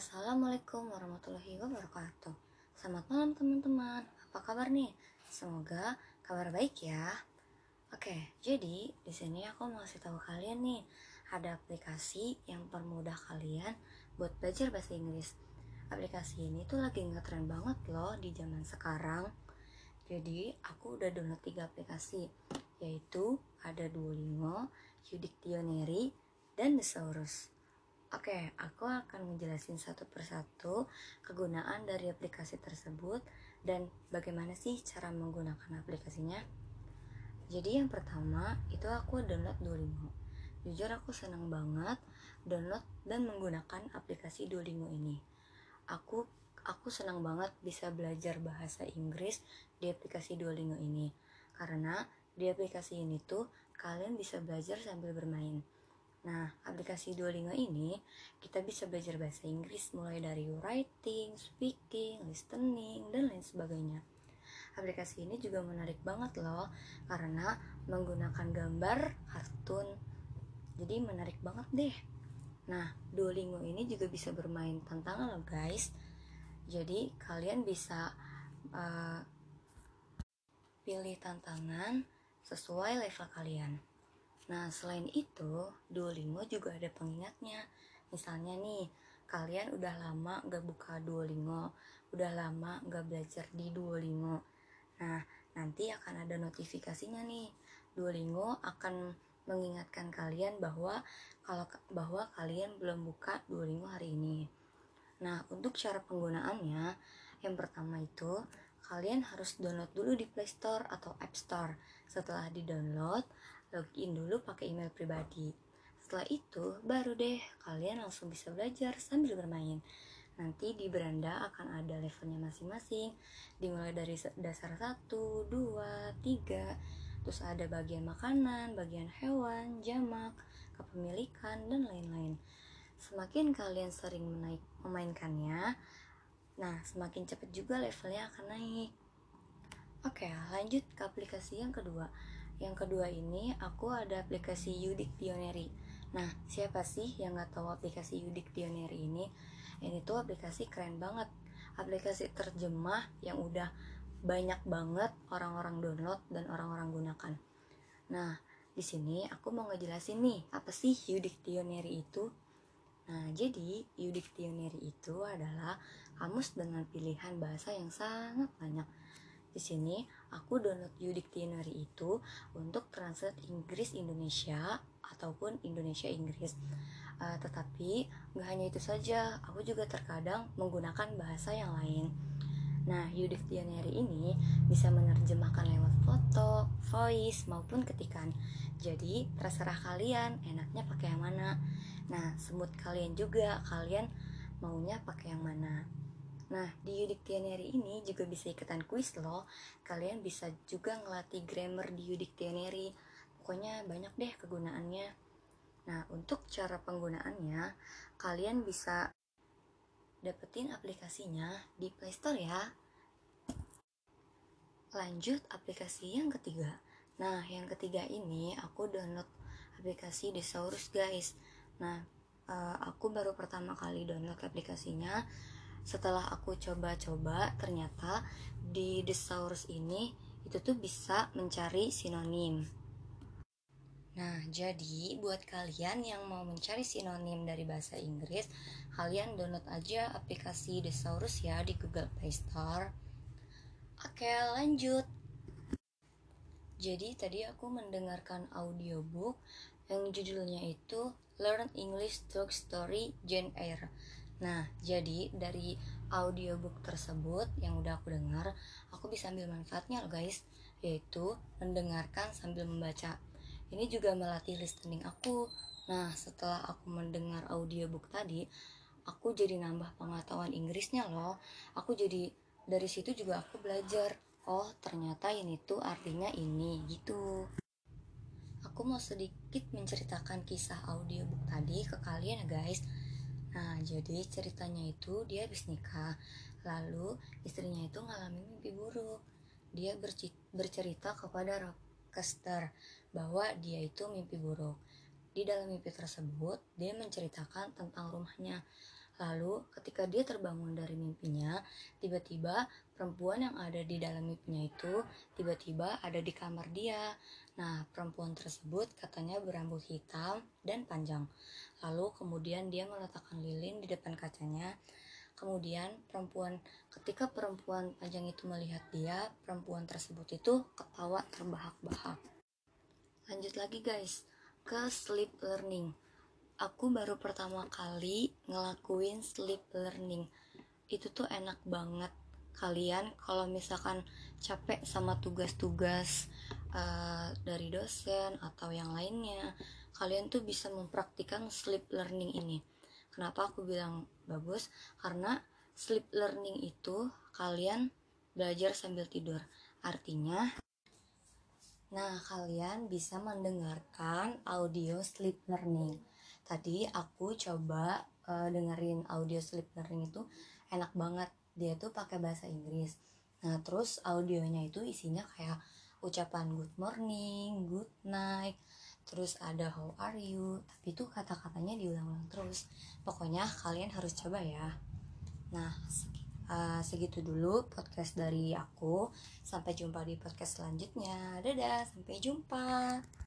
Assalamualaikum warahmatullahi wabarakatuh. Selamat malam teman-teman. Apa kabar nih? Semoga kabar baik ya. Oke, jadi di sini aku mau kasih tahu kalian nih, ada aplikasi yang permudah kalian buat belajar bahasa Inggris. Aplikasi ini tuh lagi ngetren banget loh di zaman sekarang. Jadi aku udah download tiga aplikasi, yaitu ada Duolingo, Udictionary, dan Thesaurus. Oke, aku akan menjelasin satu persatu kegunaan dari aplikasi tersebut dan bagaimana sih cara menggunakan aplikasinya. Jadi yang pertama itu aku download Duolingo. Jujur aku senang banget download dan menggunakan aplikasi Duolingo ini. Aku aku senang banget bisa belajar bahasa Inggris di aplikasi Duolingo ini karena di aplikasi ini tuh kalian bisa belajar sambil bermain Nah, aplikasi Duolingo ini kita bisa belajar bahasa Inggris mulai dari writing, speaking, listening, dan lain sebagainya. Aplikasi ini juga menarik banget loh karena menggunakan gambar, kartun. Jadi menarik banget deh. Nah, Duolingo ini juga bisa bermain tantangan loh guys. Jadi kalian bisa uh, pilih tantangan sesuai level kalian. Nah, selain itu, Duolingo juga ada pengingatnya. Misalnya nih, kalian udah lama gak buka Duolingo, udah lama gak belajar di Duolingo. Nah, nanti akan ada notifikasinya nih. Duolingo akan mengingatkan kalian bahwa kalau bahwa kalian belum buka Duolingo hari ini. Nah, untuk cara penggunaannya, yang pertama itu kalian harus download dulu di Play Store atau App Store. Setelah di-download, login dulu pakai email pribadi. Setelah itu, baru deh kalian langsung bisa belajar sambil bermain. Nanti di beranda akan ada levelnya masing-masing, dimulai dari dasar 1, 2, 3, terus ada bagian makanan, bagian hewan, jamak, kepemilikan, dan lain-lain. Semakin kalian sering menaik, memainkannya, nah semakin cepat juga levelnya akan naik. Oke, lanjut ke aplikasi yang kedua yang kedua ini aku ada aplikasi Udictionary. Nah, siapa sih yang nggak tahu aplikasi Udictionary ini? Ini tuh aplikasi keren banget. Aplikasi terjemah yang udah banyak banget orang-orang download dan orang-orang gunakan. Nah, di sini aku mau ngejelasin nih, apa sih Udictionary itu? Nah, jadi Udictionary itu adalah kamus dengan pilihan bahasa yang sangat banyak di sini aku download Udictionary itu untuk translate Inggris Indonesia ataupun Indonesia Inggris. Uh, tetapi nggak hanya itu saja, aku juga terkadang menggunakan bahasa yang lain. Nah, Udictionary ini bisa menerjemahkan lewat foto, voice, maupun ketikan. Jadi, terserah kalian enaknya pakai yang mana. Nah, semut kalian juga, kalian maunya pakai yang mana. Nah, di Udictionary ini juga bisa ikutan kuis loh. Kalian bisa juga ngelatih grammar di Udictionary. Pokoknya banyak deh kegunaannya. Nah, untuk cara penggunaannya, kalian bisa dapetin aplikasinya di Play Store ya. Lanjut aplikasi yang ketiga. Nah, yang ketiga ini aku download aplikasi Thesaurus guys. Nah, uh, aku baru pertama kali download aplikasinya setelah aku coba-coba ternyata di thesaurus ini itu tuh bisa mencari sinonim Nah, jadi buat kalian yang mau mencari sinonim dari bahasa Inggris, kalian download aja aplikasi Thesaurus ya di Google Play Store. Oke, lanjut. Jadi tadi aku mendengarkan audiobook yang judulnya itu Learn English Through Story Jane Eyre. Nah, jadi dari audiobook tersebut yang udah aku dengar, aku bisa ambil manfaatnya loh guys, yaitu mendengarkan sambil membaca. Ini juga melatih listening aku. Nah, setelah aku mendengar audiobook tadi, aku jadi nambah pengetahuan Inggrisnya loh. Aku jadi dari situ juga aku belajar. Oh, ternyata ini tuh artinya ini gitu. Aku mau sedikit menceritakan kisah audiobook tadi ke kalian ya guys Nah, jadi ceritanya itu dia habis nikah, lalu istrinya itu ngalamin mimpi buruk. Dia bercerita kepada Rochester bahwa dia itu mimpi buruk. Di dalam mimpi tersebut, dia menceritakan tentang rumahnya. Lalu ketika dia terbangun dari mimpinya, tiba-tiba perempuan yang ada di dalam mimpinya itu tiba-tiba ada di kamar dia. Nah, perempuan tersebut katanya berambut hitam dan panjang. Lalu kemudian dia meletakkan lilin di depan kacanya. Kemudian perempuan ketika perempuan panjang itu melihat dia, perempuan tersebut itu ketawa terbahak-bahak. Lanjut lagi guys, ke sleep learning aku baru pertama kali ngelakuin sleep learning. Itu tuh enak banget. Kalian kalau misalkan capek sama tugas-tugas uh, dari dosen atau yang lainnya kalian tuh bisa mempraktikkan sleep learning ini. Kenapa aku bilang bagus? Karena sleep learning itu kalian belajar sambil tidur. Artinya Nah, kalian bisa mendengarkan audio sleep learning tadi aku coba uh, dengerin audio sleep learning itu enak banget. Dia tuh pakai bahasa Inggris. Nah terus audionya itu isinya kayak ucapan good morning good night terus ada how are you tapi itu kata-katanya diulang-ulang terus. Pokoknya kalian harus coba ya. Nah uh, segitu dulu podcast dari aku. Sampai jumpa di podcast selanjutnya. Dadah sampai jumpa